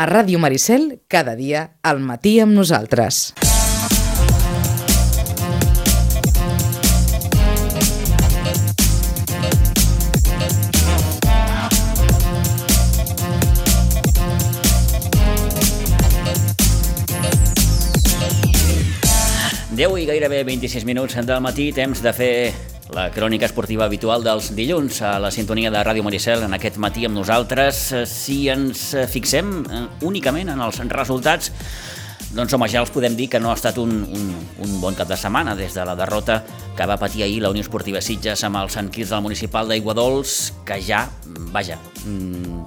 A Ràdio Maricel, cada dia, al matí amb nosaltres. Deu i gairebé 26 minuts del matí, temps de fer la crònica esportiva habitual dels dilluns a la sintonia de Ràdio Maricel en aquest matí amb nosaltres. Si ens fixem eh, únicament en els resultats, doncs home, ja els podem dir que no ha estat un, un, un bon cap de setmana des de la derrota que va patir ahir la Unió Esportiva Sitges amb el Sant Quirze del Municipal d'Aiguadols, que ja, vaja, mm,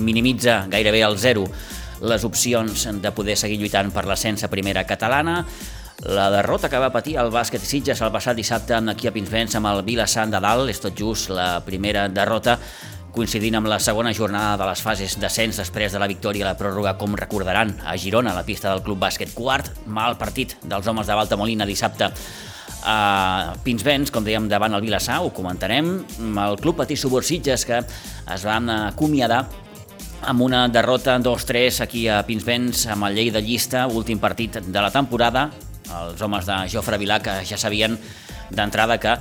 minimitza gairebé al zero les opcions de poder seguir lluitant per l'ascens a primera catalana. La derrota que va patir el bàsquet Sitges el passat dissabte aquí a Pinsbens amb el Vilassant de Dalt és tot just la primera derrota coincidint amb la segona jornada de les fases d'ascens després de la victòria a la pròrroga, com recordaran, a Girona, a la pista del Club Bàsquet. Quart, mal partit dels homes de Balta Molina dissabte a Pinsbens, com dèiem, davant el Vilassar, ho comentarem, el Club Patí Subursitges, que es van acomiadar amb una derrota 2-3 aquí a Pinsbens amb el llei de llista, últim partit de la temporada, els homes de Jofre Vilà que ja sabien d'entrada que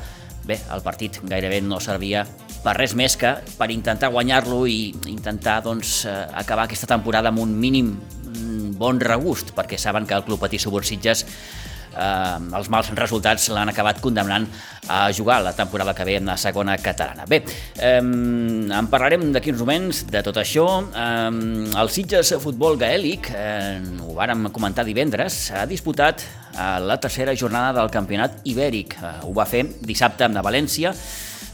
bé, el partit gairebé no servia per res més que per intentar guanyar-lo i intentar doncs, eh, acabar aquesta temporada amb un mínim mm, bon regust, perquè saben que el Club Patí Subursitges eh, els mals resultats l'han acabat condemnant a jugar la temporada que ve en la segona catalana. Bé, eh, en parlarem d'aquí uns moments de tot això. Eh, el Sitges Futbol Gaèlic, eh, ho vàrem comentar divendres, ha disputat eh, la tercera jornada del campionat ibèric. Eh, ho va fer dissabte a València,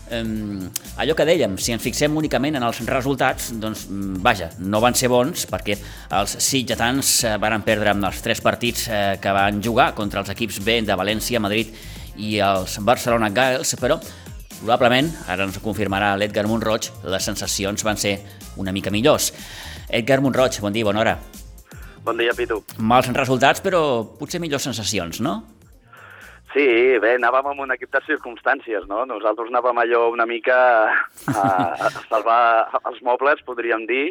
eh, allò que dèiem, si ens fixem únicament en els resultats, doncs, mm, vaja, no van ser bons perquè els sitgetans eh, van perdre amb els tres partits eh, que van jugar contra els equips B de València, Madrid i els Barcelona Gaels, però probablement, ara ens confirmarà l'Edgar Monroig, les sensacions van ser una mica millors. Edgar Monroig, bon dia, bona hora. Bon dia, Pitu. Mals resultats, però potser millors sensacions, no? Sí, bé, anàvem amb un equip de circumstàncies, no? Nosaltres anàvem allò una mica a, a salvar els mobles, podríem dir,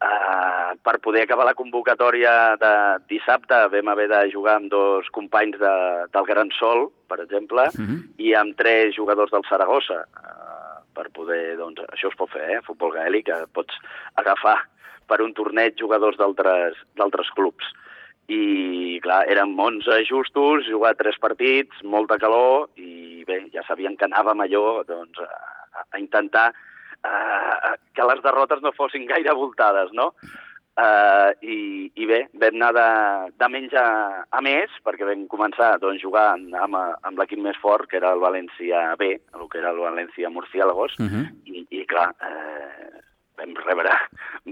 uh, per poder acabar la convocatòria de dissabte vam haver de jugar amb dos companys de, del Gran Sol, per exemple, uh -huh. i amb tres jugadors del Saragossa, uh, per poder, doncs, això es pot fer, eh? Futbol gaèlic, que pots agafar per un torneig jugadors d'altres clubs i clar, eren 11 justos, jugar tres partits, molta calor i bé, ja sabíem que anàvem allò doncs, a, a intentar uh, que les derrotes no fossin gaire voltades, no? Uh, i, I bé, vam anar de, de menys a, a més, perquè vam començar doncs, jugant amb, amb l'equip més fort, que era el València B, el que era el València Murciélagos, uh -huh. i, i clar, uh, vam rebre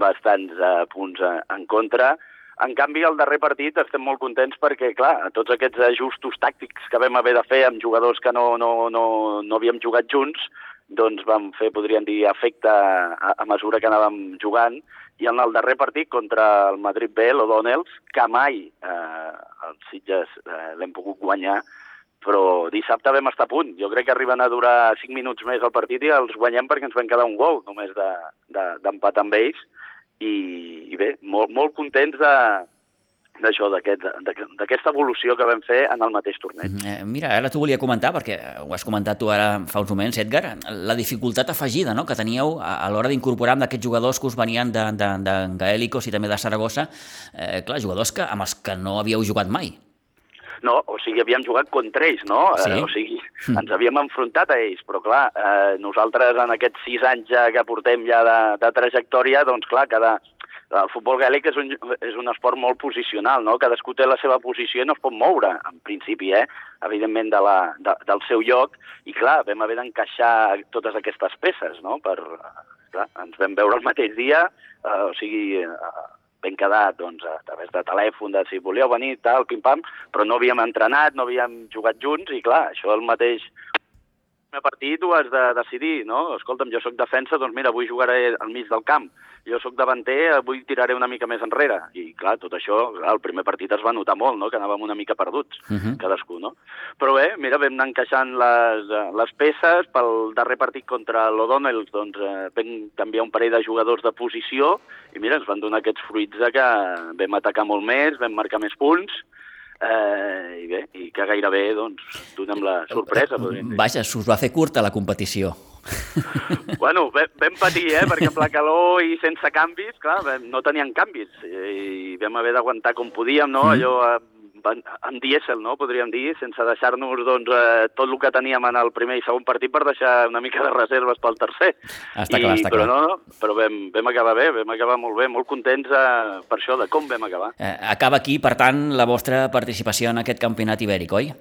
bastants uh, punts en contra, en canvi, al darrer partit estem molt contents perquè, clar, tots aquests ajustos tàctics que vam haver de fer amb jugadors que no, no, no, no havíem jugat junts, doncs vam fer, podríem dir, efecte a, a mesura que anàvem jugant, i en el darrer partit contra el Madrid B, l'O'Donnells, que mai eh, els Sitges eh, l'hem pogut guanyar, però dissabte vam estar a punt. Jo crec que arriben a durar 5 minuts més el partit i els guanyem perquè ens vam quedar un gol només d'empat de, de, amb ells, i, i bé, molt, molt contents de, d'això, d'aquesta evolució que vam fer en el mateix torneig. Mm, eh, mira, ara t'ho volia comentar, perquè ho has comentat tu ara fa uns moments, Edgar, la dificultat afegida no?, que teníeu a, l'hora d'incorporar amb aquests jugadors que us venien de, de, de Gaèlicos i també de Saragossa, eh, clar, jugadors que, amb els que no havíeu jugat mai. No, o sigui, havíem jugat contra ells, no? Sí? Eh, o sigui, mm. ens havíem enfrontat a ells, però clar, eh, nosaltres en aquests sis anys ja que portem ja de, de trajectòria, doncs clar, cada, el futbol gaèlic és un, és un esport molt posicional, no? Cadascú té la seva posició i no es pot moure, en principi, eh? evidentment, de la, de, del seu lloc, i clar, vam haver d'encaixar totes aquestes peces, no? Per, clar, ens vam veure el mateix dia, eh, o sigui, eh, ben quedat doncs, a través de telèfon, de si volíeu venir, tal, pim-pam, però no havíem entrenat, no havíem jugat junts, i clar, això el mateix primer partit ho has de decidir, no? Escolta'm, jo sóc defensa, doncs mira, avui jugaré al mig del camp. Jo sóc davanter, avui tiraré una mica més enrere. I clar, tot això, clar, el primer partit es va notar molt, no? Que anàvem una mica perduts, uh -huh. cadascú, no? Però bé, mira, vam anar encaixant les, les peces pel darrer partit contra l'O'Donnell, doncs eh, vam canviar un parell de jugadors de posició i mira, ens van donar aquests fruits de que vam atacar molt més, vam marcar més punts, eh, i bé, i que gairebé doncs, donem la sorpresa. Vaja, s'us va fer curta la competició. Bueno, vam patir, eh? perquè amb la calor i sense canvis, clar, no tenien canvis i vam haver d'aguantar com podíem, no? Mm. Allò en dièsel, no? podríem dir, sense deixar-nos doncs, eh, tot el que teníem en el primer i segon partit per deixar una mica de reserves pel tercer. Està clar, I, està però clar. No, però vam, vam acabar bé, vam acabar molt bé, molt contents eh, per això, de com vam acabar. Eh, acaba aquí, per tant, la vostra participació en aquest campionat ibèric, oi?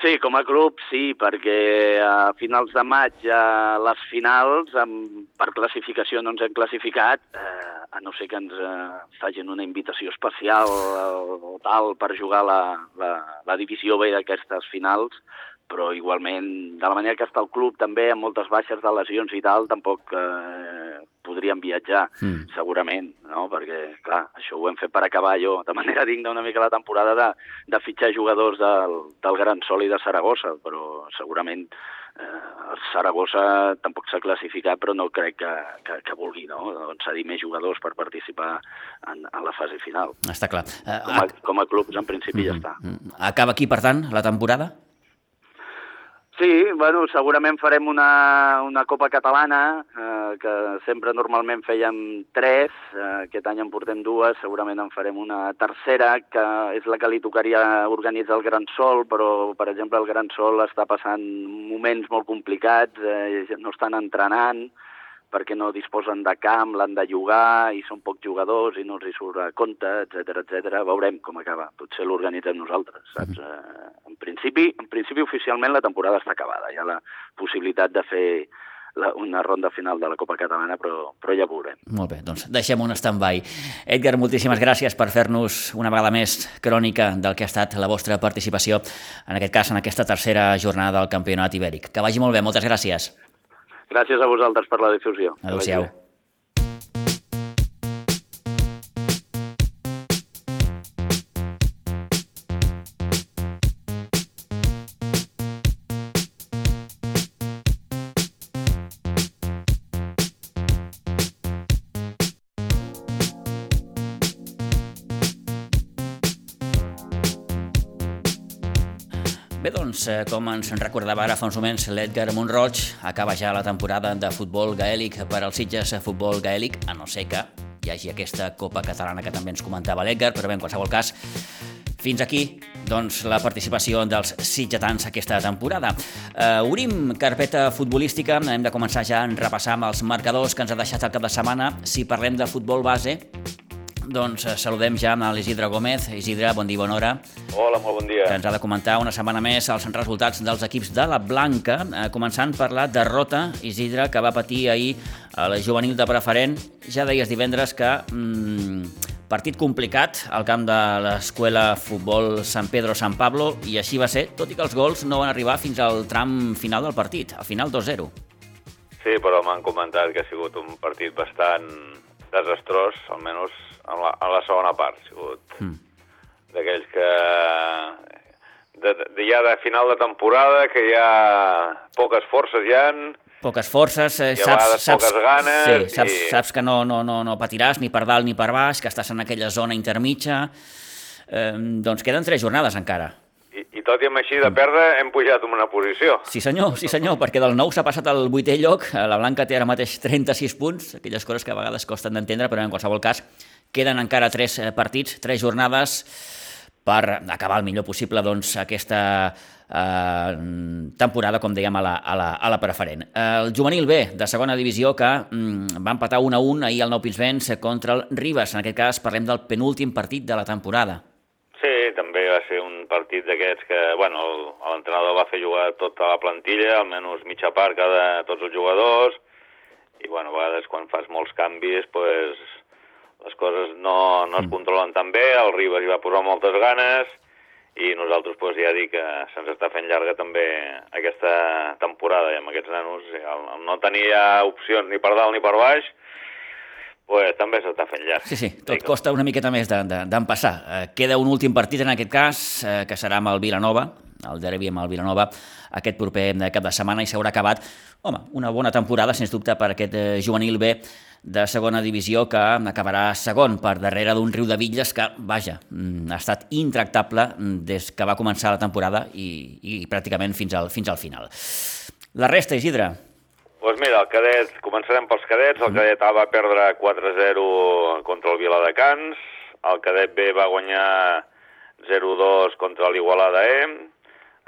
Sí, com a club sí, perquè a finals de maig a les finals, amb, per classificació no ens hem classificat, eh, a no ser que ens eh, facin una invitació especial o, o tal per jugar la, la, la divisió B d'aquestes finals, però igualment, de la manera que està el club també, amb moltes baixes de lesions i tal, tampoc eh, podríem viatjar, mm. segurament, no? perquè, clar, això ho hem fet per acabar jo, de manera digna una mica la temporada de, de fitxar jugadors del, del Gran Sol i de Saragossa, però segurament eh, el Saragossa tampoc s'ha classificat, però no crec que, que, que vulgui no? doncs cedir més jugadors per participar en, en la fase final. Està clar. Uh, com, a, com a clubs, en principi, mm -hmm. ja està. Mm-hmm. Acaba aquí, per tant, la temporada? Sí, bueno, segurament farem una, una Copa Catalana, eh, que sempre normalment fèiem tres, eh, aquest any en portem dues, segurament en farem una tercera, que és la que li tocaria organitzar el Gran Sol, però, per exemple, el Gran Sol està passant moments molt complicats, eh, no estan entrenant, perquè no disposen de camp, l'han de llogar i són pocs jugadors i no els hi surt a compte, etc etc. Veurem com acaba. Potser l'organitzem nosaltres, saps? Mm -hmm. en, principi, en principi, oficialment, la temporada està acabada. Hi ha la possibilitat de fer la, una ronda final de la Copa Catalana, però, però ja veurem. Molt bé, doncs deixem un stand-by. Edgar, moltíssimes gràcies per fer-nos una vegada més crònica del que ha estat la vostra participació, en aquest cas, en aquesta tercera jornada del Campionat Ibèric. Que vagi molt bé, moltes gràcies. Gràcies a vosaltres per la difusió. Adéu-siau. Eh, com ens recordava ara fa uns moments l'Edgar Montroig, acaba ja la temporada de futbol gaèlic per als Sitges Futbol Gaèlic, a no ser que hi hagi aquesta Copa Catalana que també ens comentava l'Edgar, però bé, en qualsevol cas, fins aquí doncs, la participació dels sitgetans aquesta temporada. Uh, obrim carpeta futbolística, hem de començar ja a repassar amb els marcadors que ens ha deixat el cap de setmana. Si parlem de futbol base, doncs eh, saludem ja amb l'Isidre Gómez. Isidre, bon dia, bona hora. Hola, molt bon dia. Que ens ha de comentar una setmana més els resultats dels equips de la Blanca, eh, començant per la derrota, Isidre, que va patir ahir a la juvenil de preferent. Ja deies divendres que mm, partit complicat al camp de l'escola futbol San Pedro San Pablo i així va ser, tot i que els gols no van arribar fins al tram final del partit, al final 2-0. Sí, però m'han comentat que ha sigut un partit bastant desastrós, almenys en la, en la segona part. Ha sigut mm. d'aquells que de, de, ja de final de temporada, que hi ha poques forces ja han, poques forces, eh, saps, saps, poques ganes, sí, saps, i... saps que no, no, no, no patiràs ni per dalt ni per baix, que estàs en aquella zona intermitja, eh, doncs queden tres jornades encara. I, I tot i amb així de perdre hem pujat en una posició. Sí senyor, sí senyor, perquè del 9 s'ha passat al vuitè lloc, la Blanca té ara mateix 36 punts, aquelles coses que a vegades costen d'entendre, però en qualsevol cas queden encara tres eh, partits, tres jornades per acabar el millor possible doncs, aquesta eh, temporada, com dèiem, a la, a, la, a la preferent. El juvenil B, de segona divisió, que mm, va empatar 1 a 1 ahir al Nou Pinsbens contra el Ribes. En aquest cas parlem del penúltim partit de la temporada. Sí, també va ser un partit d'aquests que, bueno, l'entrenador va fer jugar tota la plantilla, almenys mitja part cada tots els jugadors, i, bueno, a vegades quan fas molts canvis, pues, les coses no, no es mm. controlen tan bé, el Ribas hi va posar moltes ganes, i nosaltres pues, ja dic que se'ns està fent llarga també aquesta temporada i amb aquests nanos el, el no tenir ja opcions ni per dalt ni per baix pues, també s'està fent llarg. Sí, sí, tot costa una miqueta més d'empassar. De, de, eh, queda un últim partit en aquest cas, eh, que serà amb el Vilanova, el derbi amb el Vilanova, aquest proper cap de setmana i s'haurà acabat, home, una bona temporada, sens dubte, per aquest eh, juvenil B de segona divisió que acabarà segon per darrere d'un riu de Villes que, vaja, mm, ha estat intractable des que va començar la temporada i, i pràcticament fins al, fins al final. La resta, Isidre? Doncs pues mira, el cadet, començarem pels cadets. El cadet A va perdre 4-0 contra el Viladecans. El cadet B va guanyar 0-2 contra l'Igualada E.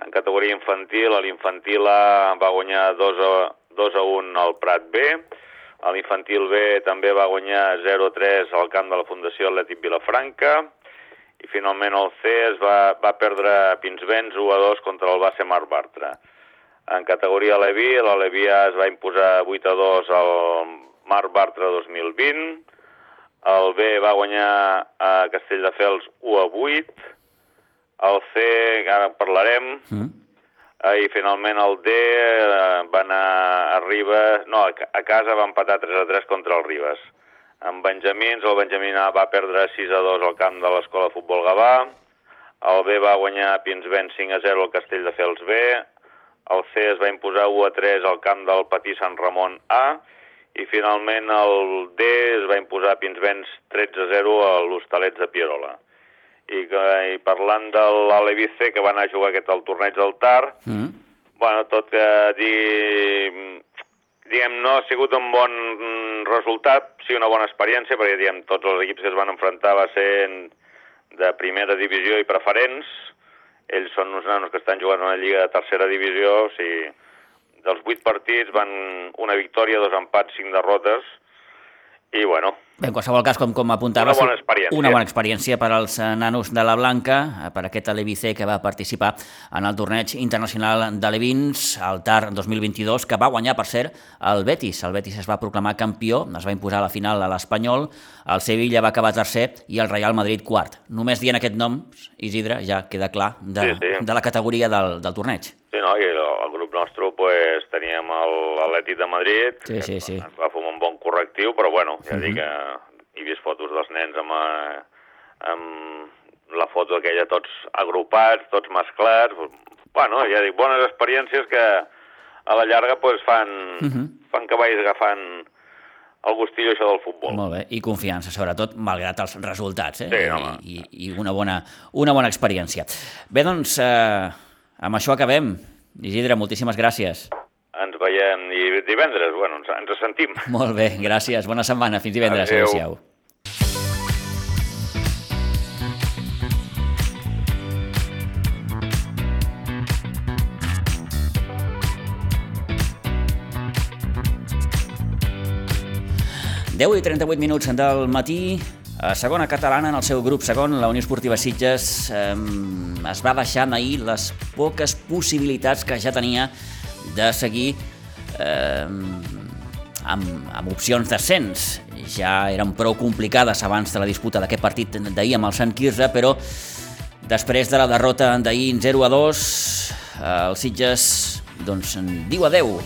En categoria infantil, l'infantil A va guanyar 2-1 al Prat B a l'infantil B també va guanyar 0-3 al camp de la Fundació Atlètic Vilafranca. I finalment el C es va, va perdre a Pinsbens 1-2 contra el base Marc Bartra. En categoria Levi, la Levia es va imposar 8-2 al Marc Bartra 2020, el B va guanyar a Castelldefels 1-8, el C, ara parlarem, mm eh, i finalment el D eh, va anar a Ribes, no, a casa va empatar 3 a 3 contra el Ribes. En Benjamins, el Benjamín A va perdre 6 a 2 al camp de l'Escola de Futbol Gavà, el B va guanyar a Pinsbens 5 a 0 al Castell de Fels B, el C es va imposar 1 a 3 al camp del Patí Sant Ramon A, i finalment el D es va imposar a Pinsbens 13 a 0 a l'Hostalets de Pierola i, que, i parlant de l'Alevice, que va anar a jugar aquest al torneig del Tar, mm. bueno, tot que dir, diguem, no ha sigut un bon resultat, sí una bona experiència, perquè diguem, tots els equips que es van enfrontar va ser de primera divisió i preferents, ells són uns nanos que estan jugant una lliga de tercera divisió, o sigui, dels vuit partits van una victòria, dos empats, cinc derrotes, i bueno, Bé, en qualsevol cas, com, com apuntaves... Una bona experiència. Una bona experiència per als eh, nanos de la Blanca, eh, per aquest Alevice que va participar en el torneig internacional de Levins, al TAR 2022, que va guanyar, per cert, el Betis. El Betis es va proclamar campió, es va imposar a la final a l'Espanyol, el Sevilla va acabar tercer i el Real Madrid quart. Només dient aquest nom, Isidre, ja queda clar de, sí, sí. de la categoria del, del torneig. Sí, no, i el, el grup nostre pues, teníem l'Atlètic de Madrid, sí, sí, sí. ens va fer correctiu, però bueno, ja uh -huh. dic que he vist fotos dels nens amb, eh, amb la foto aquella tots agrupats, tots mesclats, bueno, ja dic, bones experiències que a la llarga pues, fan, uh -huh. fan que vagis agafant el gustillo això del futbol. Molt bé, i confiança, sobretot, malgrat els resultats, eh? Sí, home. I, i una, bona, una bona experiència. Bé, doncs, eh, amb això acabem. Isidre, moltíssimes gràcies i divendres, bueno, ens, ens sentim. Molt bé, gràcies, bona setmana, fins divendres, adéu. adéu Deu i 38 minuts del matí, a segona catalana, en el seu grup segon, la Unió Esportiva Sitges eh, es va deixar ahir les poques possibilitats que ja tenia de seguir eh, amb, amb opcions d'ascens. Ja eren prou complicades abans de la disputa d'aquest partit d'ahir amb el Sant Quirze, però després de la derrota d'ahir 0 a 2, eh, els Sitges doncs, diu adeu.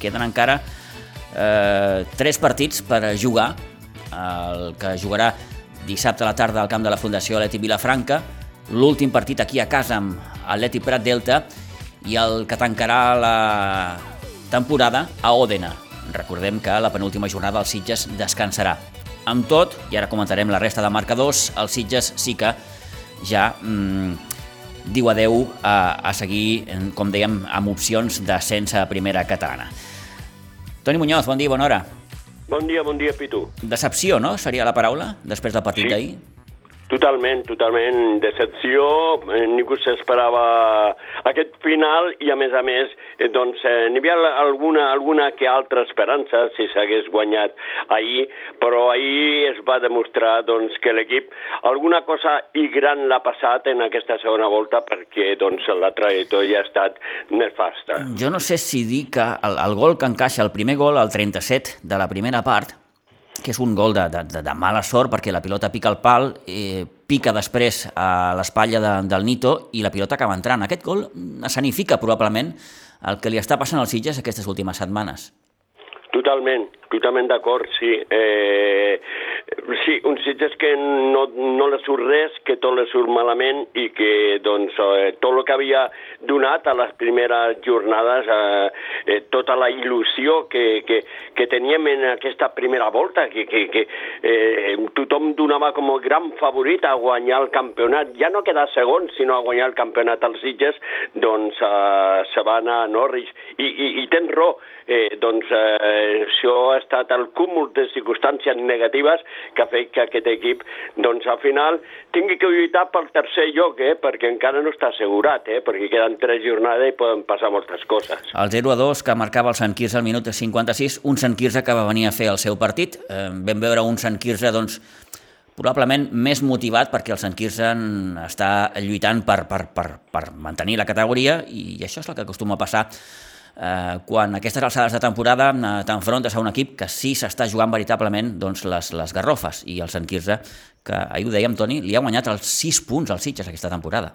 Queden encara eh, tres partits per jugar, el que jugarà dissabte a la tarda al camp de la Fundació Aleti Vilafranca, l'últim partit aquí a casa amb Atleti Prat Delta i el que tancarà la temporada a Òdena. Recordem que la penúltima jornada el Sitges descansarà. Amb tot, i ara comentarem la resta de marcadors, el Sitges sí que ja mm, diu adeu a, a seguir, com dèiem, amb opcions d'ascens a primera catalana. Toni Muñoz, bon dia, bona hora. Bon dia, bon dia, Pitu. Decepció, no? Seria la paraula, després del partit sí. d'ahir? Totalment, totalment. Decepció, eh, ningú s'esperava aquest final i, a més a més, eh, doncs, eh, n'hi havia alguna, alguna que altra esperança si s'hagués guanyat ahir, però ahir es va demostrar doncs, que l'equip alguna cosa i gran l'ha passat en aquesta segona volta perquè doncs, la trajectòria ha estat nefasta. Jo no sé si dir que el, el gol que encaixa, el primer gol, el 37 de la primera part, que és un gol de, de, de mala sort perquè la pilota pica el pal, eh, pica després a l'espatlla de, del Nito i la pilota acaba entrant. Aquest gol escenifica probablement el que li està passant als Sitges aquestes últimes setmanes. Totalment, totalment d'acord, sí. Eh, sí, un Sitges que no, no li surt res, que tot li surt malament i que doncs, eh, tot el que havia donat a les primeres jornades, eh, eh, tota la il·lusió que, que, que teníem en aquesta primera volta, que, que, que eh, tothom donava com a gran favorit a guanyar el campionat, ja no quedar segon, sinó a guanyar el campionat als Sitges, doncs eh, se va anar a Norris. I, i, i tens raó, eh, doncs eh, això ha estat el cúmul de circumstàncies negatives que ha fet que aquest equip doncs al final tingui que lluitar pel tercer lloc, eh, perquè encara no està assegurat, eh, perquè queden tres jornades i poden passar moltes coses. El 0 a 2 que marcava el Sant Quirze al minut 56, un Sant Quirze que va venir a fer el seu partit. Eh, vam veure un Sant Quirze doncs, probablement més motivat perquè el Sant Quirze està lluitant per, per, per, per mantenir la categoria i això és el que acostuma a passar eh, quan aquestes alçades de temporada eh, t'enfrontes a un equip que sí s'està jugant veritablement doncs, les, les garrofes i el Sant Quirze, que ahir ho dèiem, Toni, li ha guanyat els 6 punts als Sitges aquesta temporada.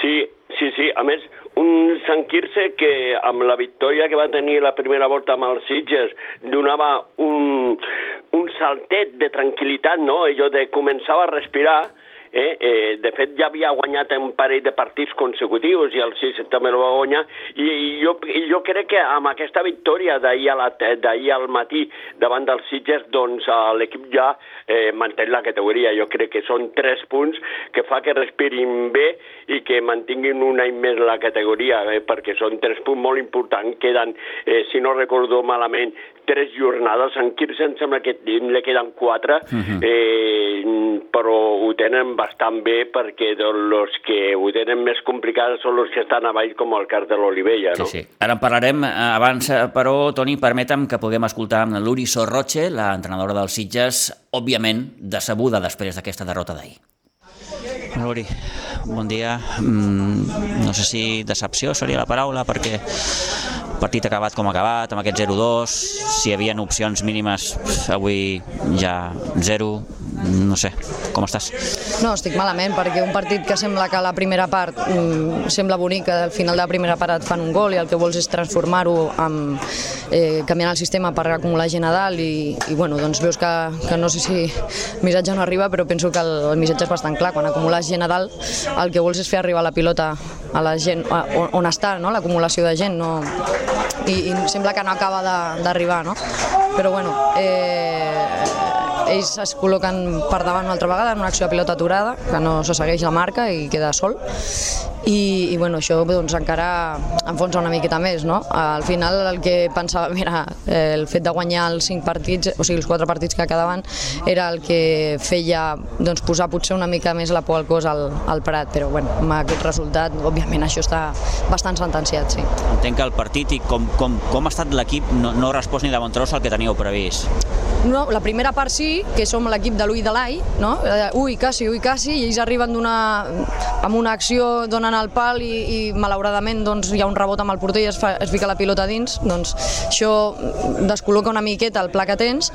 Sí, sí, sí. A més, un Sant Quirze que amb la victòria que va tenir la primera volta amb els Sitges donava un, un saltet de tranquil·litat, no? Allò de començar a respirar Eh, eh, de fet, ja havia guanyat un parell de partits consecutius i el 6 també el va guanyar i, i, jo, i jo crec que amb aquesta victòria d'ahir al matí davant dels Sitges, doncs l'equip ja eh, manté la categoria. Jo crec que són tres punts que fa que respirin bé i que mantinguin un any més la categoria, eh, perquè són tres punts molt importants. Queden, eh, si no recordo malament, tres jornades. En Quirze em sembla que li queden quatre, uh -huh. eh, però ho tenen bastant bé perquè els que ho tenen més complicat són els que estan a baix com el cas de l'Olivella. No? Sí, sí. Ara en parlarem. Eh, abans, eh, però, Toni, permetem que puguem escoltar l'Uri Sorroche, l'entrenadora dels Sitges, òbviament decebuda després d'aquesta derrota d'ahir. Luri, bon dia. Mm, no sé si decepció seria la paraula, perquè partit acabat com acabat, amb aquest 0-2, si hi havia opcions mínimes, avui ja 0, no sé, com estàs? No, estic malament perquè un partit que sembla que la primera part mm, sembla bonic, que al final de la primera part et fan un gol i el que vols és transformar-ho amb eh, canviant el sistema per acumular gent a dalt i, i bueno, doncs veus que, que no sé si el missatge no arriba però penso que el, el missatge és bastant clar, quan acumules gent a dalt el que vols és fer arribar la pilota a la gent, a, on, on està no? l'acumulació de gent no? I, i sembla que no acaba d'arribar no? però bueno eh, ells es col·loquen per davant una altra vegada en una acció de pilota aturada, que no se segueix la marca i queda sol. I, i bueno, això doncs, encara enfonsa una miqueta més. No? Al final el que pensàvem era eh, el fet de guanyar els cinc partits, o sigui els quatre partits que quedaven, era el que feia doncs, posar potser una mica més la por al cos al, al Prat, però bueno, amb aquest resultat, òbviament això està bastant sentenciat, sí. Entenc que el partit i com, com, com ha estat l'equip no, no respòs ni de bon tros al que teníeu previst. No, la primera part sí, que som l'equip de l'Ui de l'Ai, no? Eh, ui, quasi, ui, quasi, i ells arriben amb una acció, donen el pal i, i malauradament doncs, hi ha un rebot amb el porter i es, fa, es fica la pilota dins, doncs això descol·loca una miqueta el pla que tens,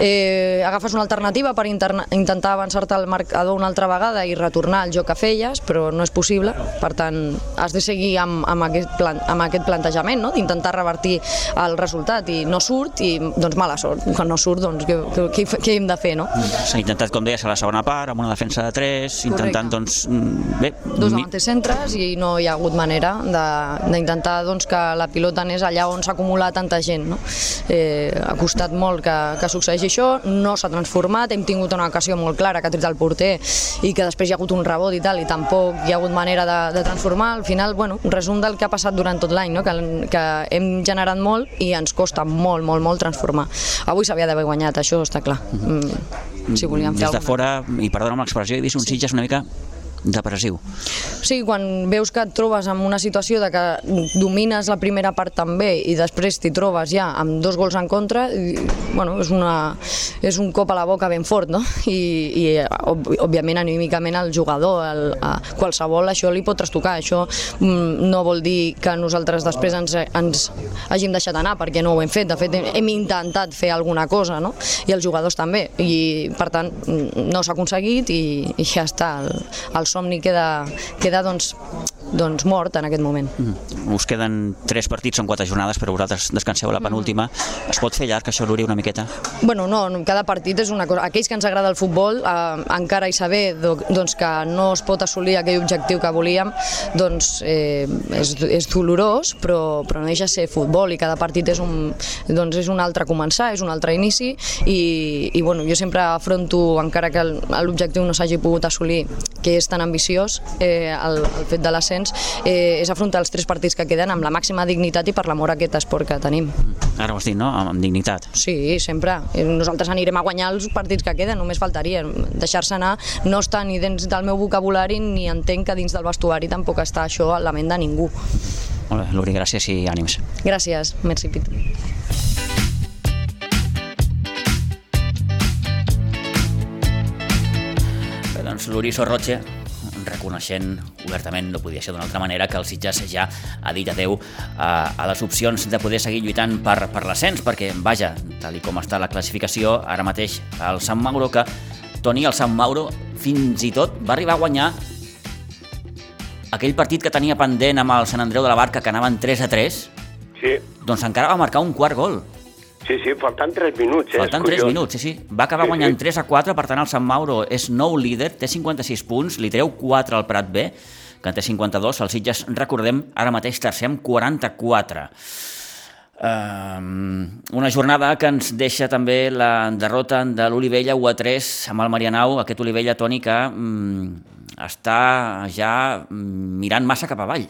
eh, agafes una alternativa per interna, intentar avançar-te al marcador una altra vegada i retornar al joc que feies, però no és possible, per tant has de seguir amb, amb, aquest, plan, amb aquest plantejament, no? d'intentar revertir el resultat. I no surt i doncs mala sort, quan no surt doncs què, què, què hem de fer, no? S'ha intentat, com deies, a la segona part, amb una defensa de 3, intentant, doncs, mm, bé... Dos davanters centres i no hi ha hagut manera d'intentar doncs, que la pilota anés allà on s'ha acumulat tanta gent, no? Eh, ha costat molt que, que succeeixi això, no s'ha transformat, hem tingut una ocasió molt clara que ha tret el porter i que després hi ha hagut un rebot i tal, i tampoc hi ha hagut manera de, de transformar. Al final, bueno, un resum del que ha passat durant tot l'any, no? que, que hem generat molt i ens costa molt, molt, molt transformar. Avui s'havia d'haver guanyat guanyat, això està clar. Mm, si volíem fer Des de fora, i perdona'm l'expressió, he vist un sí. Sitges una mica depressiu. Sí, quan veus que et trobes en una situació de que domines la primera part també i després t'hi trobes ja amb dos gols en contra, i, bueno, és, una, és un cop a la boca ben fort, no? I, i òbviament anímicament el jugador, el, a qualsevol això li pot trastocar, això mm, no vol dir que nosaltres després ens, ens hàgim deixat anar perquè no ho hem fet, de fet hem, intentat fer alguna cosa, no? I els jugadors també, i per tant no s'ha aconseguit i, i ja està, el, el somni queda, queda doncs, doncs mort en aquest moment. Mm. Us queden tres partits, són quatre jornades, però vosaltres descanseu la penúltima. Mm. Es pot fer llarg això, Luri, una miqueta? Bueno, no, cada partit és una cosa... Aquells que ens agrada el futbol, eh, encara i saber doncs, que no es pot assolir aquell objectiu que volíem, doncs eh, és, és dolorós, però, però no deixa ser futbol i cada partit és un, doncs és un altre començar, és un altre inici i, i bueno, jo sempre afronto, encara que l'objectiu no s'hagi pogut assolir, que és tan ambiciós, eh, el, el fet de l'ascens, eh, és afrontar els tres partits que queden amb la màxima dignitat i per l'amor a aquest esport que tenim. Ara ho has dit, no? Amb dignitat. Sí, sempre. Eh, nosaltres anirem a guanyar els partits que queden, només faltaria. Deixar-se anar no està ni dins del meu vocabulari ni entenc que dins del vestuari tampoc està això a la ment de ningú. Molt bé, Luri, gràcies i ànims. Gràcies, merci Pit. doncs Luri Sorroche reconeixent obertament, no podia ser d'una altra manera, que el Sitges ja ha dit adeu a, a les opcions de poder seguir lluitant per, per l'ascens, perquè, vaja, tal i com està la classificació, ara mateix el Sant Mauro, que Toni, el Sant Mauro, fins i tot va arribar a guanyar aquell partit que tenia pendent amb el Sant Andreu de la Barca, que anaven 3 a 3, Sí, doncs encara va marcar un quart gol. Sí, sí, faltant 3 minuts. Eh? Faltant És 3 curiós. minuts, sí, sí. Va acabar Sí, guanyant sí. 3 a 4, per tant el Sant Mauro és nou líder, té 56 punts, li treu 4 al Prat B, que en té 52, el Sitges, recordem, ara mateix tercer amb 44. Um, una jornada que ens deixa també la derrota de l'Olivella 1 a 3 amb el Marianau, aquest Olivella, Toni, que um, està ja mm, mirant massa cap avall.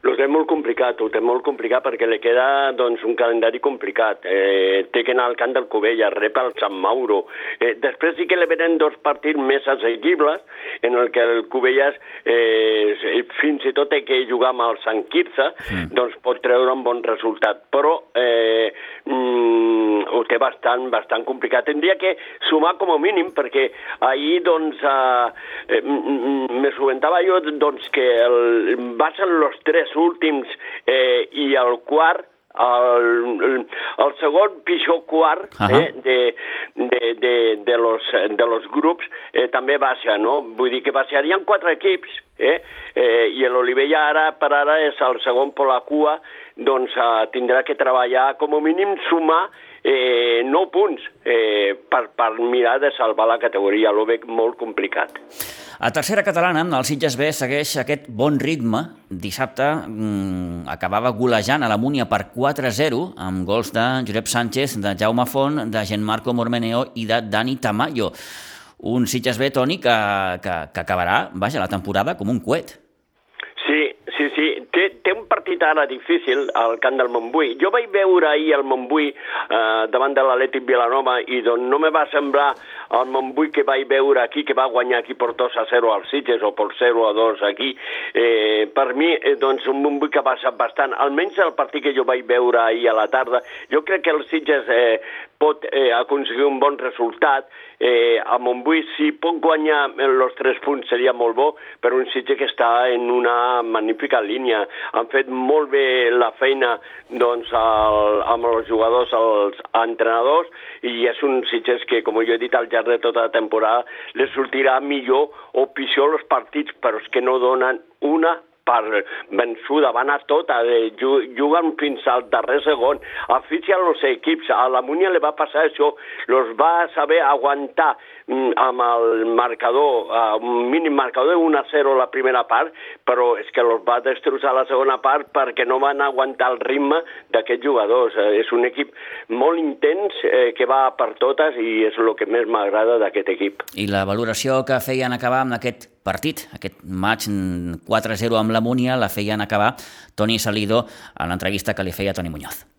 Ho té molt complicat, ho té molt complicat perquè li queda doncs, un calendari complicat. Eh, té que anar al camp del Covella, rep el Sant Mauro. Eh, després sí que li venen dos partits més assequibles en el que el Covelles eh, fins i tot té que jugar amb el Sant Quirze, mm. doncs pot treure un bon resultat. Però eh, mm, ho té bastant, bastant complicat. Tindria que sumar com a mínim perquè ahir doncs eh, eh, mm, mm, me subentava jo doncs, que el, va ser els tres últims eh, i el quart el, el, segon pitjor quart Ahà. eh, de, de, de, de, los, de los grups eh, també baixa, no? Vull dir que baixarien quatre equips, eh? eh i l'Olivella ara per ara és el segon per la cua, doncs eh, tindrà que treballar com a mínim sumar eh, 9 punts eh, per, per mirar de salvar la categoria, lo veig molt complicat. A tercera catalana, el Sitges B segueix aquest bon ritme. Dissabte mm, acabava golejant a la Múnia per 4-0 amb gols de Josep Sánchez, de Jaume Font, de Gianmarco Mormeneo i de Dani Tamayo. Un Sitges B, Toni, que, que, que acabarà, vaja, la temporada com un coet. Sí, sí, sí. Té, té un partit ara difícil al camp del Montbui. Jo vaig veure ahir el Montbui eh, davant de l'Atlètic Vilanova i doncs no me va semblar el Montbui que vaig veure aquí, que va guanyar aquí per 2 a 0 al Sitges o per 0 a 2 aquí. Eh, per mi, eh, doncs, un Montbui que ha passat bastant. Almenys el partit que jo vaig veure ahir a la tarda, jo crec que el Sitges eh, pot eh, aconseguir un bon resultat. Eh, a Montbui, si pot guanyar els tres punts seria molt bo, però un Sitges que està en una magnífica línia. Han fet molt bé la feina doncs, el, amb els jugadors, els entrenadors, i és un Sitges que, com jo he dit al llarg de tota la temporada, li sortirà millor o pitjor els partits, però és que no donen una per vençuda, van a tota, ju- juguen fins al darrer segon, asfixien els equips, a la Múnia li va passar això, los va saber aguantar amb el marcador, uh, un mínim marcador de 1 a 0 la primera part, però és que los va destrossar la segona part perquè no van aguantar el ritme d'aquests jugadors. Eh, és un equip molt intens eh, que va per totes i és el que més m'agrada d'aquest equip. I la valoració que feien acabar amb aquest partit, aquest match 4-0 amb la Múnia, la feien acabar Toni Salido en l'entrevista que li feia Toni Muñoz.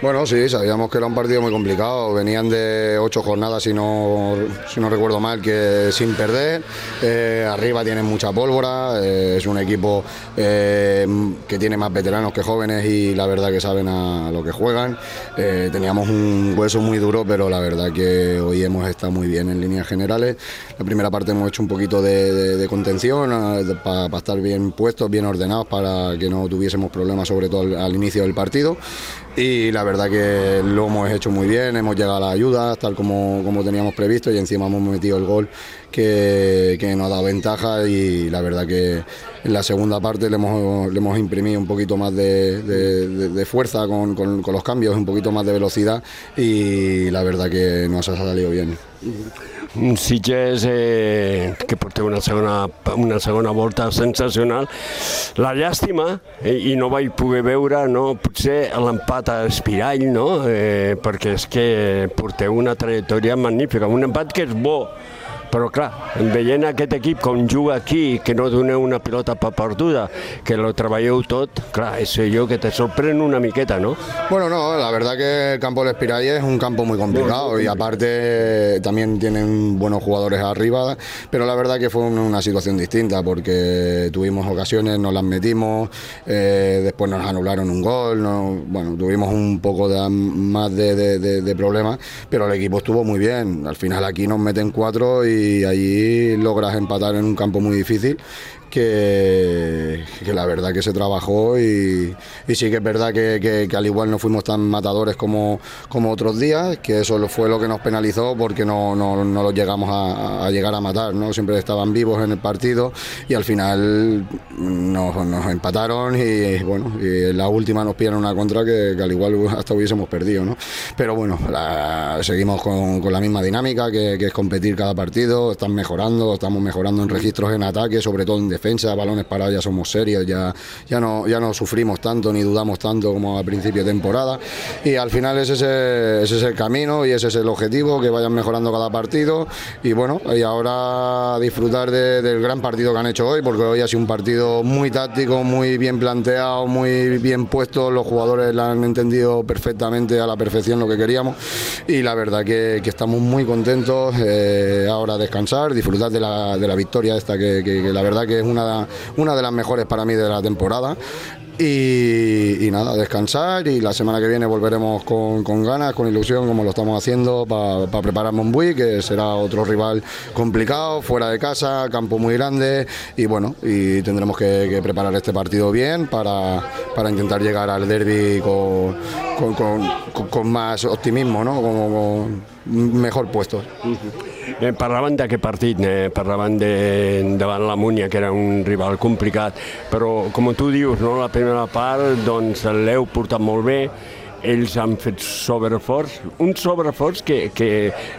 Bueno, sí, sabíamos que era un partido muy complicado. Venían de ocho jornadas, si no, si no recuerdo mal, que sin perder. Eh, arriba tienen mucha pólvora. eh, es un equipo eh, que tiene más veteranos que jóvenes y la verdad que saben a lo que juegan. Teníamos un hueso muy duro, pero la verdad que hoy hemos estado muy bien en líneas generales. La primera parte hemos hecho un poquito de, contención para estar bien puestos, bien ordenados, para que no tuviésemos problemas, sobre todo al inicio del partido y la verdad que lo hemos hecho muy bien, hemos llegado a la ayuda tal como, como teníamos previsto y encima hemos metido el gol que, que nos ha dado ventaja y la verdad que en la segunda parte le hemos, le hemos imprimido un poquito más de, de- de- de fuerza con, con- con los cambios, un poquito más de velocidad y la verdad que nos ha salido bien. Un Sitges eh, que porteu una segona, una segona volta sensacional. La llàstima, eh, i no vaig poder veure, no, potser l'empat a Espirall, no? eh, perquè és que porteu una trajectòria magnífica, un empat que és bo, però clar, veient aquest equip com juga aquí, que no doneu una pilota per perduda, que lo treballeu tot, clar, és allò que te sorprèn una miqueta, no? Bueno, no, la verdad que el campo del Espirall es un campo muy complicado y aparte también tienen buenos jugadores arriba, pero la verdad que fue una, situación distinta porque tuvimos ocasiones, nos las metimos, eh, después nos anularon un gol, no- bueno, tuvimos un poco de, más de, de- de- de problemas, pero el equipo estuvo muy bien. Al final aquí nos meten cuatro y allí logras empatar en un campo muy difícil que, la verdad que se trabajó y, sí que es verdad que, que- al igual no fuimos tan matadores como, otros días, que eso fue lo que nos penalizó porque no, no, no los llegamos a, a llegar a matar, ¿no? siempre estaban vivos en el partido y al final nos, empataron y bueno, y la última nos pillan una contra que, que al igual hasta hubiésemos perdido, ¿no? pero bueno, la- seguimos con, con la misma dinámica que, que es competir cada partido, están mejorando, estamos mejorando en registros en ataque, sobre todo en defensa, balones parados ya somos serios, ya, ya, no, ya no sufrimos tanto ni dudamos tanto como a principio de temporada. Y al final ese es, el, ese es el camino y ese es el objetivo, que vayan mejorando cada partido. Y bueno, y ahora disfrutar de- del gran partido que han hecho hoy, porque hoy ha sido un partido muy táctico, muy bien planteado, muy bien puesto, los jugadores la han entendido perfectamente a la perfección lo que queríamos. Y la verdad que, estamos muy contentos eh, ahora descansar, disfrutar de la, de la victoria esta que, que- la verdad que es una, una de las mejores para mí de la temporada. Y, nada, descansar y la semana que viene volveremos con, con ganas, con ilusión, como lo estamos haciendo para preparar Montbui, que será otro rival complicado, fuera de casa, campo muy grande y bueno, y tendremos que, preparar este partido bien para, para intentar llegar al derby con, con, con- más optimismo, ¿no? Como, con mejor puesto. Eh, parlaven d'aquest partit, eh, parlaven de, davant la Múnia, que era un rival complicat, però com tu dius, no, la primera part doncs l'heu portat molt bé, ells han fet sobreforç, un sobreforç que, que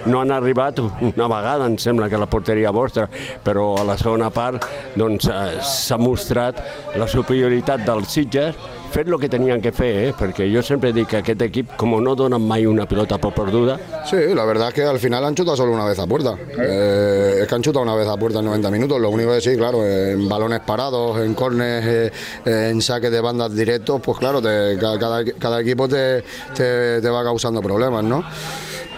no han arribat una vegada, em sembla que la porteria vostra, però a la segona part doncs, eh, s'ha mostrat la superioritat dels Sitges, fet el que tenien que fer, eh? perquè jo sempre dic que aquest equip, com no donen mai una pilota per perduda, Sí, la verdad es que al final han chutado solo una vez a puerta. Eh, es que han chutado una vez a puerta en 90 minutos. Lo único que sí, claro, en balones parados, en cornes, eh, eh, en saques de bandas directos, pues claro, te- ca- cada, equipo te- te va causando problemas, ¿no?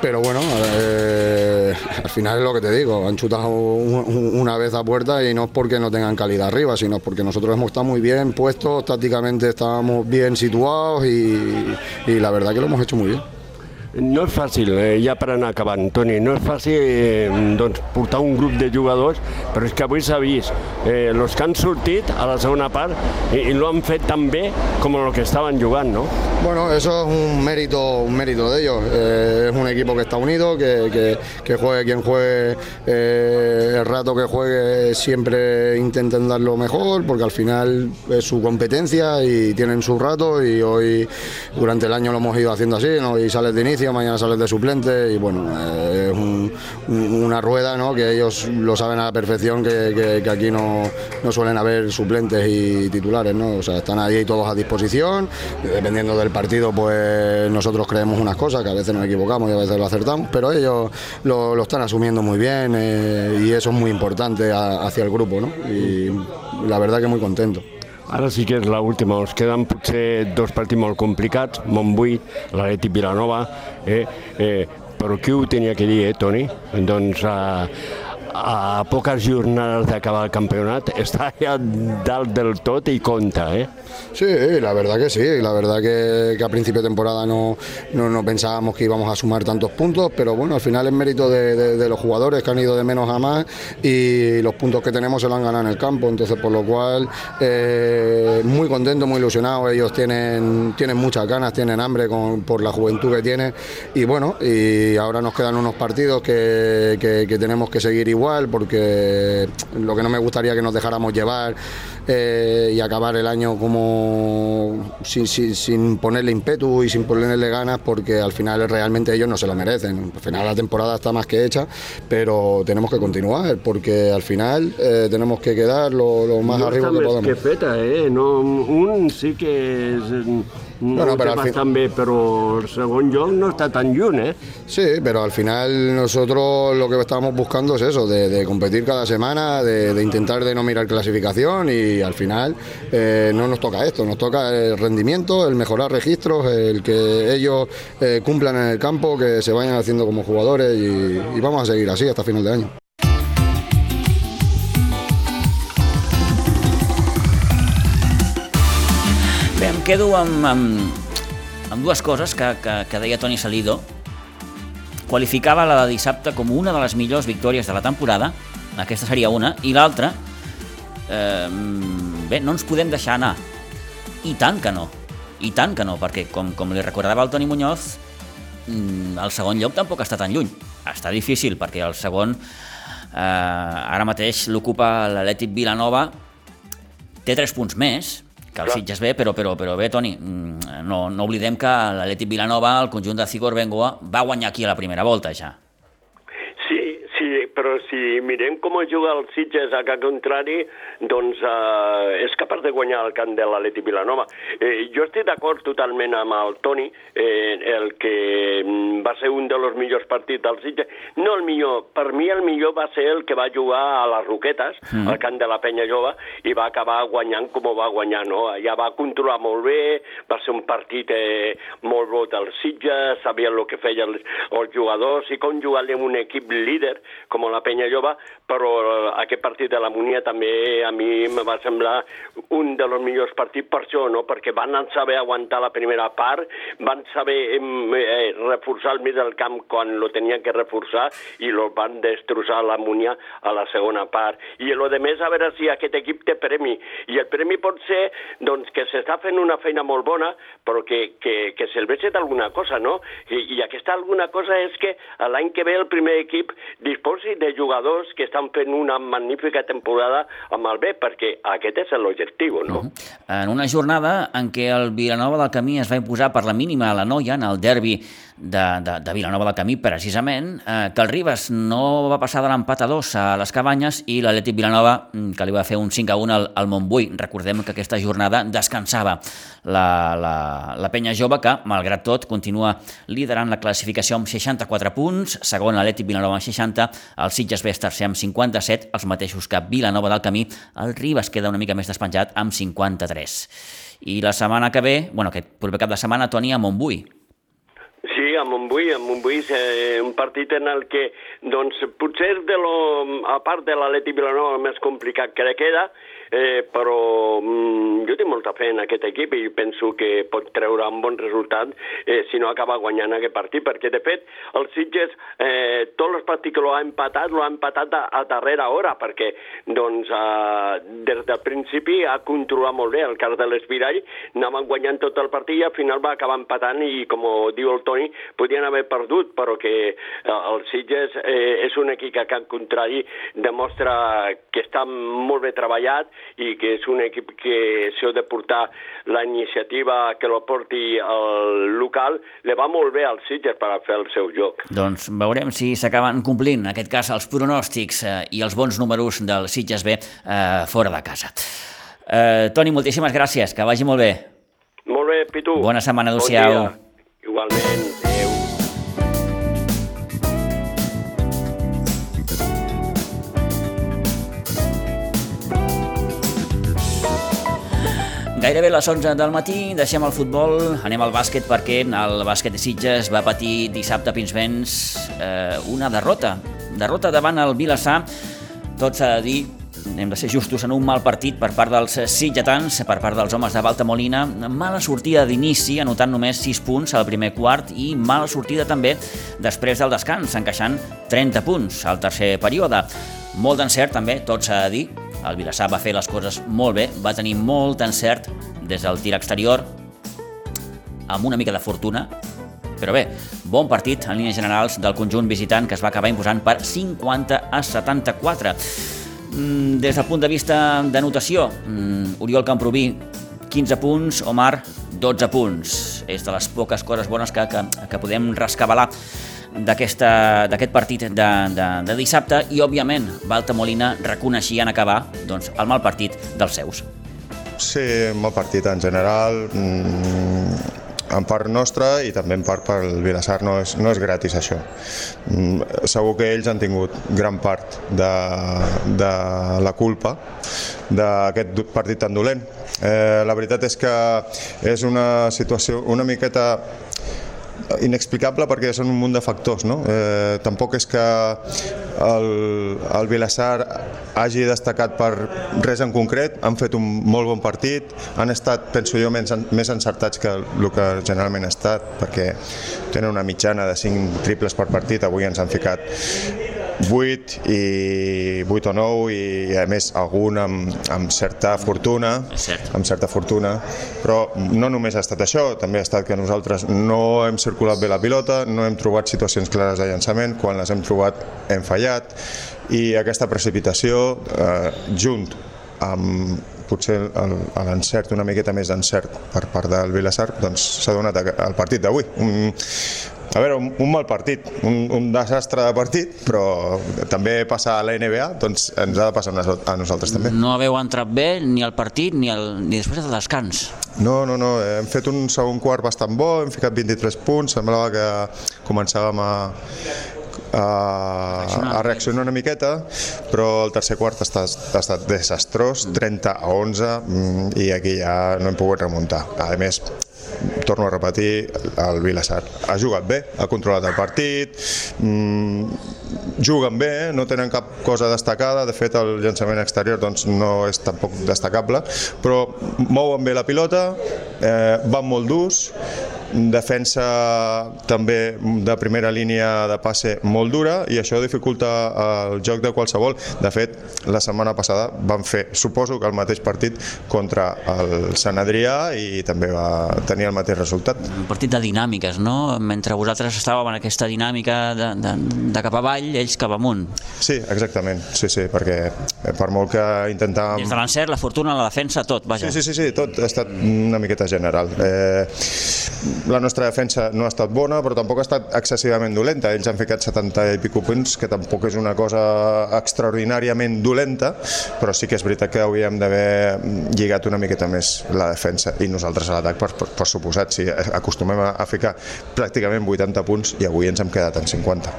Pero bueno, eh, al final es lo que te digo, han chutado un- un- una vez a puerta y no es porque no tengan calidad arriba, sino porque nosotros hemos estado muy bien puestos, tácticamente estábamos bien situados y la verdad que lo hemos hecho muy bien. No és fàcil, eh, ja per anar acabant, Toni, no és fàcil eh, portar un grup de jugadors, però és que avui s'ha vist, eh, los que han sortit a la segona part i, i lo han fet tan bé com que estaven jugant, no? Bueno, eso es un mérito, un mérito de ellos. Eh, es un equipo que está unido, que, que- juegue quien juegue, eh, el rato que juegue siempre intenten dar lo mejor, porque al final es su competencia y tienen su rato y hoy durante el año lo hemos ido haciendo así, ¿no? Hoy sales de inicio, mañana sales de suplente y bueno, eh, es un- un- una rueda, ¿no? Que ellos lo saben a la perfección que, que- aquí no, no suelen haber suplentes y titulares, ¿no? O sea, están ahí todos a disposición, dependiendo del partido, pues nosotros creemos unas cosas, que a veces nos equivocamos y a veces lo acertamos, pero ellos lo, lo están asumiendo muy bien eh, y eso es muy importante hacia el grupo, ¿no? Y la verdad que muy contento. Ara sí que és l'última, ens queden potser dos partits molt complicats, Montbui, l'Atleti Vilanova, eh, eh, però qui ho tenia que dir, eh, Toni? Doncs a, a poques jornades d'acabar el campionat està ja dalt del tot i compta, eh? Sí, la verdad que sí, la verdad que, a principio de temporada no, no, pensábamos que íbamos a sumar tantos puntos, pero bueno, al final es mérito de, de, de, los jugadores que han ido de menos a más y los puntos que tenemos se lo han ganado en el campo, entonces por lo cual eh, muy contento, muy ilusionado, ellos tienen, tienen muchas ganas, tienen hambre por la juventud que tienen y bueno, y ahora nos quedan unos partidos que, que, que tenemos que seguir igual porque lo que no me gustaría que nos dejáramos llevar eh, y acabar el año como sin, sin, sin, ponerle ímpetu y sin ponerle ganas porque al final realmente ellos no se lo merecen. Al final la temporada está más que hecha, pero tenemos que continuar porque al final eh, tenemos que quedar lo, lo más no arriba que podamos. Que feta, eh? no, un sí que és no, no, però al fin... bé, però segon lloc no està tan lluny, ¿eh? Sí, pero al final nosotros lo que estábamos buscando es eso, de, de competir cada semana, de, de, intentar de no mirar clasificación y al final eh, no nos toca esto, nos toca el rendimiento, el mejorar registros, el que ellos eh, cumplan en el campo, que se vayan haciendo como jugadores y, y vamos a seguir así hasta final de año. Bé, em quedo amb, que, que, que deia Toni Salido. Qualificava la de dissabte com una de les millors victòries de la temporada, aquesta seria una, i l'altra, eh, bé, no ens podem deixar anar. I tant que no, i tant que no, perquè com, com li recordava el Toni Muñoz, mm, el segon lloc tampoc està tan lluny. Està difícil, perquè el segon eh, ara mateix l'ocupa l'Atlètic Vilanova, té 3 punts més, que el Sitges bé, però, però, però bé, Toni, no, no oblidem que l'Atlètic Vilanova, el conjunt de Cigor Bengoa, va guanyar aquí a la primera volta ja. Si mirem com juga el Sitges a cap contrari, doncs eh, és capaç de guanyar el camp de l'Atlètic Vilanova. Eh, jo estic d'acord totalment amb el Toni, eh, el que va ser un dels millors partits del Sitges. No el millor, per mi el millor va ser el que va jugar a les Roquetes, mm. al camp de la Penya Jove, i va acabar guanyant com ho va guanyar, no? Ja va controlar molt bé, va ser un partit eh, molt bo del Sitges, sabien el que feien els, els jugadors i com jugar amb un equip líder com la Penya Jove, però aquest partit de la Munia també a mi em va semblar un dels millors partits per això, no? perquè van saber aguantar la primera part, van saber eh, reforçar el mig del camp quan lo tenien que reforçar i lo van destrossar la Munia a la segona part. I el de més, a veure si aquest equip té premi. I el premi pot ser doncs, que s'està fent una feina molt bona, però que, que, que serveixi d'alguna cosa, no? I, I aquesta alguna cosa és que l'any que ve el primer equip disposi de jugadors que estan fent una magnífica temporada amb el B, perquè aquest és l'objectiu, no? Uh -huh. En una jornada en què el Vilanova del Camí es va imposar per la mínima a la Noia en el derbi de, de, de Vilanova del Camí, precisament, eh, que el Ribes no va passar de l'empat a dos a les Cabanyes i l'Atlètic Vilanova, mm, que li va fer un 5 a 1 al, al Montbui. Recordem que aquesta jornada descansava la, la, la penya jove, que, malgrat tot, continua liderant la classificació amb 64 punts, segon l'Atlètic Vilanova amb 60, el Sitges B tercer amb 57, els mateixos que Vilanova del Camí, el Ribes queda una mica més despenjat amb 53. I la setmana que ve, bueno, aquest proper cap de setmana, Toni, a Montbui. Sí, a Montbui, a Montbui eh, un partit en el que, doncs, potser de lo, a part de l'Atleti Vilanova, el més complicat que queda, eh, però mm, jo tinc molta fe en aquest equip i penso que pot treure un bon resultat eh, si no acaba guanyant aquest partit, perquè de fet el Sitges, eh, tots els partits que l'ha empatat, l'ha empatat a, a darrera hora, perquè doncs eh, des del principi ha controlat molt bé. El cas de l'Espirall, anaven guanyant tot el partit i al final va acabar empatant i com diu el Toni, podien haver perdut, però que eh, el Sitges eh, és un equip que a cap contrari demostra que està molt bé treballat i que és un equip que s'ha de portar la iniciativa que lo porti al local, le va molt bé al Sitges per a fer el seu joc. Doncs veurem si s'acaben complint, en aquest cas, els pronòstics eh, i els bons números del Sitges B eh, fora de casa. Eh, Toni, moltíssimes gràcies, que vagi molt bé. Molt bé, Pitu. Bona setmana, adeu-siau. Bon Igualment. Gairebé les 11 del matí, deixem el futbol, anem al bàsquet perquè el bàsquet de Sitges va patir dissabte a Pinsbens eh, una derrota. Derrota davant el Vilassar, tot s'ha de dir, hem de ser justos en un mal partit per part dels sitgetans, per part dels homes de Balta Molina, mala sortida d'inici, anotant només 6 punts al primer quart i mala sortida també després del descans, encaixant 30 punts al tercer període. Molt d'encert també, tot s'ha de dir, el Vilassar va fer les coses molt bé, va tenir molt encert des del tir exterior, amb una mica de fortuna, però bé, bon partit en línies generals del conjunt visitant que es va acabar imposant per 50 a 74. Mm, des del punt de vista de notació, mm, Oriol Camproví, 15 punts, Omar, 12 punts. És de les poques coses bones que, que, que podem rescabalar d'aquest partit de, de, de dissabte i, òbviament, Balta Molina reconeixia en acabar doncs, el mal partit dels seus. Sí, mal partit en general, mm, en part nostra i també en part pel Vilassar no és, no és gratis això. Mm, segur que ells han tingut gran part de, de la culpa d'aquest partit tan dolent. Eh, la veritat és que és una situació una miqueta inexplicable perquè són un munt de factors. No? Eh, tampoc és que el, el Vilassar hagi destacat per res en concret, han fet un molt bon partit, han estat, penso jo, més, més encertats que el que generalment ha estat, perquè tenen una mitjana de 5 triples per partit, avui ens han ficat 8 i 8 o 9 i a més algun amb, amb certa fortuna amb certa fortuna. Però no només ha estat això també ha estat que nosaltres no hem circulat bé la pilota no hem trobat situacions clares de llançament quan les hem trobat hem fallat. I aquesta precipitació eh, junt amb potser l'encert, una miqueta més d'encert per part del Vilassar, doncs s'ha donat al partit d'avui. A veure, un, un mal partit, un, un desastre de partit, però també passa a la NBA, doncs ens ha de passar a nosaltres també. No haveu entrat bé ni al partit ni, el, ni després del descans. No, no, no, hem fet un segon quart bastant bo, hem ficat 23 punts, semblava que començàvem a, a, a reaccionar una miqueta, però el tercer quart ha estat, ha estat desastrós, 30 a 11, mm, i aquí ja no hem pogut remuntar. A més, torno a repetir, el Vilassar ha jugat bé, ha controlat el partit, mmm, juguen bé, no tenen cap cosa destacada, de fet el llançament exterior doncs, no és tampoc destacable, però mouen bé la pilota, eh, van molt durs, defensa també de primera línia de passe molt dura i això dificulta el joc de qualsevol. De fet, la setmana passada van fer, suposo que el mateix partit contra el Sant Adrià i també va tenir el mateix resultat. Un partit de dinàmiques, no? Mentre vosaltres estàveu en aquesta dinàmica de, de, de cap avall, ells cap amunt. Sí, exactament, sí, sí, perquè per molt que intentàvem... Des de l'encert, la fortuna, la defensa, tot, vaja. Sí, sí, sí, sí tot ha estat una miqueta general. Eh, la nostra defensa no ha estat bona, però tampoc ha estat excessivament dolenta. Ells han ficat 70 i pico punts, que tampoc és una cosa extraordinàriament dolenta, però sí que és veritat que hauríem d'haver lligat una miqueta més la defensa i nosaltres a l'atac, per, per, per suposat. Sí, acostumem a, ficar pràcticament 80 punts i avui ens hem quedat en 50.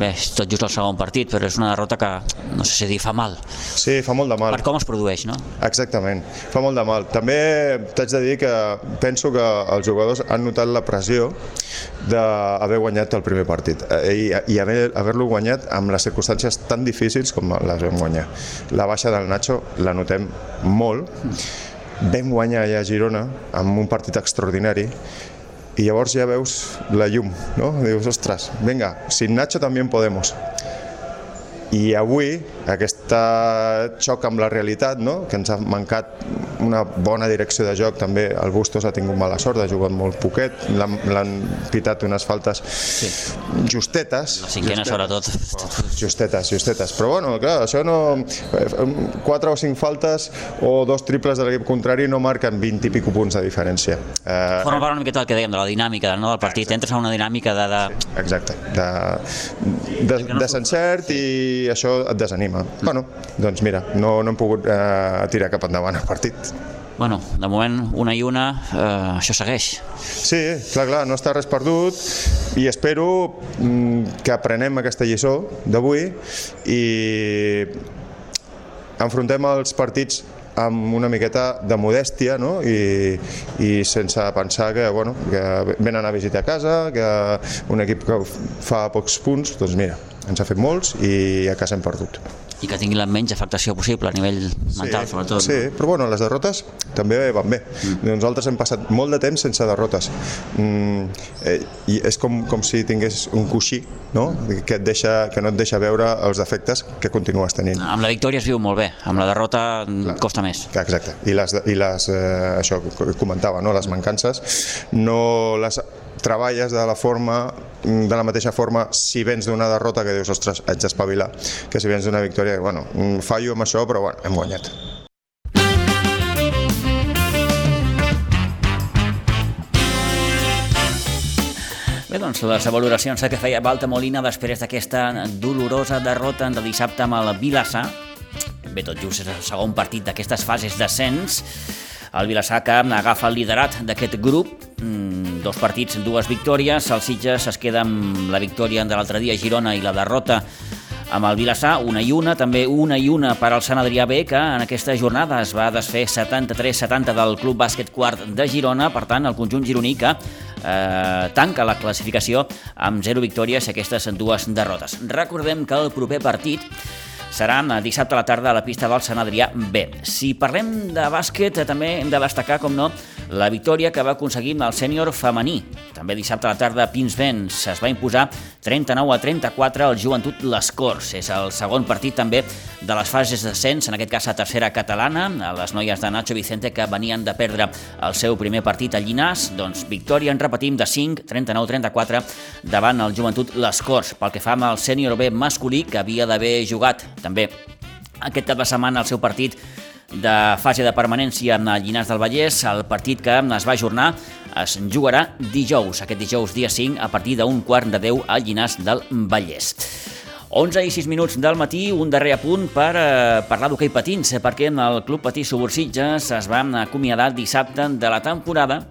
Bé, és tot just el segon partit, però és una derrota que, no sé si dir, fa mal. Sí, fa molt de mal. Per com es produeix, no? Exactament, fa molt de mal. També t'haig de dir que penso que els jugadors han notat la pressió d'haver guanyat el primer partit eh, i, i haver-lo guanyat amb les circumstàncies tan difícils com les vam guanyar. La baixa del Nacho la notem molt, vam guanyar allà a Girona amb un partit extraordinari i llavors ja veus la llum, no? Dius, ostres, vinga, sin Nacho també en podemos. I avui, aquest xoc amb la realitat, no? que ens ha mancat una bona direcció de joc, també el Bustos ha tingut mala sort, ha jugat molt poquet, l'han pitat unes faltes sí. justetes. La cinquena, sobretot. Justetes, justetes. Però bueno, clar, això no... Quatre o cinc faltes o dos triples de l'equip contrari no marquen 20 i pico punts de diferència. Eh, Forma part una miqueta del que dèiem, de la dinàmica no, del partit. Exacte. Entres a una dinàmica de... de... Sí, exacte. De, de, de, de sencert i això et desanima. Bueno, doncs mira, no, no hem pogut eh, tirar cap endavant el partit. Bueno, de moment, una i una, eh, això segueix. Sí, clar, clar, no està res perdut i espero mm, que aprenem aquesta lliçó d'avui i enfrontem els partits amb una miqueta de modèstia no? I, i sense pensar que, bueno, que venen a visitar a casa, que un equip que fa pocs punts, doncs mira, ens ha fet molts i a casa hem perdut. I que tingui la menys afectació possible a nivell mental, sí, sobretot. Sí, però bueno, les derrotes també van bé. Mm. Nosaltres hem passat molt de temps sense derrotes. Mm, eh, I és com, com si tingués un coixí no? que, et deixa, que no et deixa veure els defectes que continues tenint. Amb la victòria es viu molt bé, amb la derrota Clar. costa més. Exacte, i les, i les eh, això que comentava, no? les mancances, no les treballes de la forma de la mateixa forma si vens d'una derrota que dius, ostres, haig d'espavilar, que si vens d'una victòria, bueno, fallo amb això, però bueno, hem guanyat. Bé, doncs les valoracions que feia Balta Molina després d'aquesta dolorosa derrota de dissabte amb el Vilassar. Bé, tot just és el segon partit d'aquestes fases d'ascens. El Vilassar agafa el liderat d'aquest grup, mm, dos partits, dues victòries. El Sitges es queda amb la victòria de l'altre dia a Girona i la derrota amb el Vilassar, una i una, també una i una per al Sant Adrià B, que en aquesta jornada es va desfer 73-70 del Club Bàsquet Quart de Girona, per tant, el conjunt gironí que eh, tanca la classificació amb 0 victòries i aquestes dues derrotes. Recordem que el proper partit serà dissabte a la tarda a la pista del Sant Adrià B. Si parlem de bàsquet, també hem de destacar, com no, la victòria que va aconseguir el sènior femení. També dissabte a la tarda a Pinsbens es va imposar 39 a 34 al Joventut Les Corts. És el segon partit també de les fases d'ascens, en aquest cas a tercera catalana, a les noies de Nacho Vicente que venien de perdre el seu primer partit a Llinàs, doncs victòria, en repetim, de 5, 39-34 davant el Joventut Les Corts. Pel que fa amb el sènior B masculí, que havia d'haver jugat també aquest cap de setmana el seu partit de fase de permanència a Llinars del Vallès. El partit que es va ajornar es jugarà dijous, aquest dijous dia 5, a partir d'un quart de 10 a Llinars del Vallès. 11 i 6 minuts del matí, un darrer apunt per eh, parlar d'hoquei patins, perquè en el Club Patí Subursitges es va acomiadar dissabte de la temporada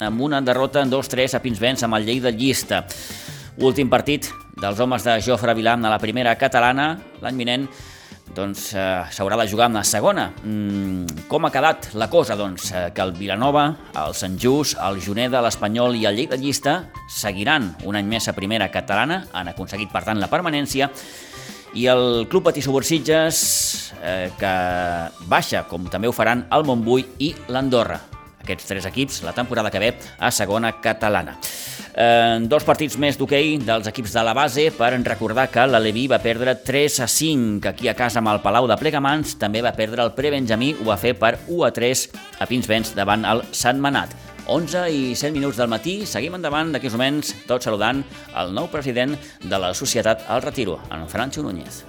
amb una derrota en 2-3 a Pinsbens amb el llei de llista. Últim partit dels homes de Jofre Vilam a la primera catalana, l'any vinent, doncs eh, s'haurà de jugar amb la segona. Mm, com ha quedat la cosa? Doncs eh, que el Vilanova, el Sant Just, el Juneda, l'Espanyol i el Lleida Llista seguiran un any més a primera catalana, han aconseguit per tant la permanència, i el Club Patí Subursitges, eh, que baixa, com també ho faran el Montbui i l'Andorra. Aquests tres equips la temporada que ve a segona catalana. Eh, dos partits més d'hoquei dels equips de la base per recordar que l'Aleví va perdre 3 a 5 aquí a casa amb el Palau de Plegamans, també va perdre el Prebenjamí, ho va fer per 1 a 3 a Pinsbens davant el Sant Manat. 11 i 7 minuts del matí, seguim endavant d'aquí moments, tot saludant el nou president de la Societat al Retiro, en Francho Núñez.